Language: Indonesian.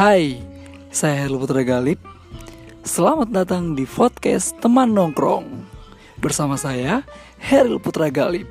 Hai, saya Heril Putra Galip. Selamat datang di podcast Teman Nongkrong. Bersama saya, Heril Putra Galip.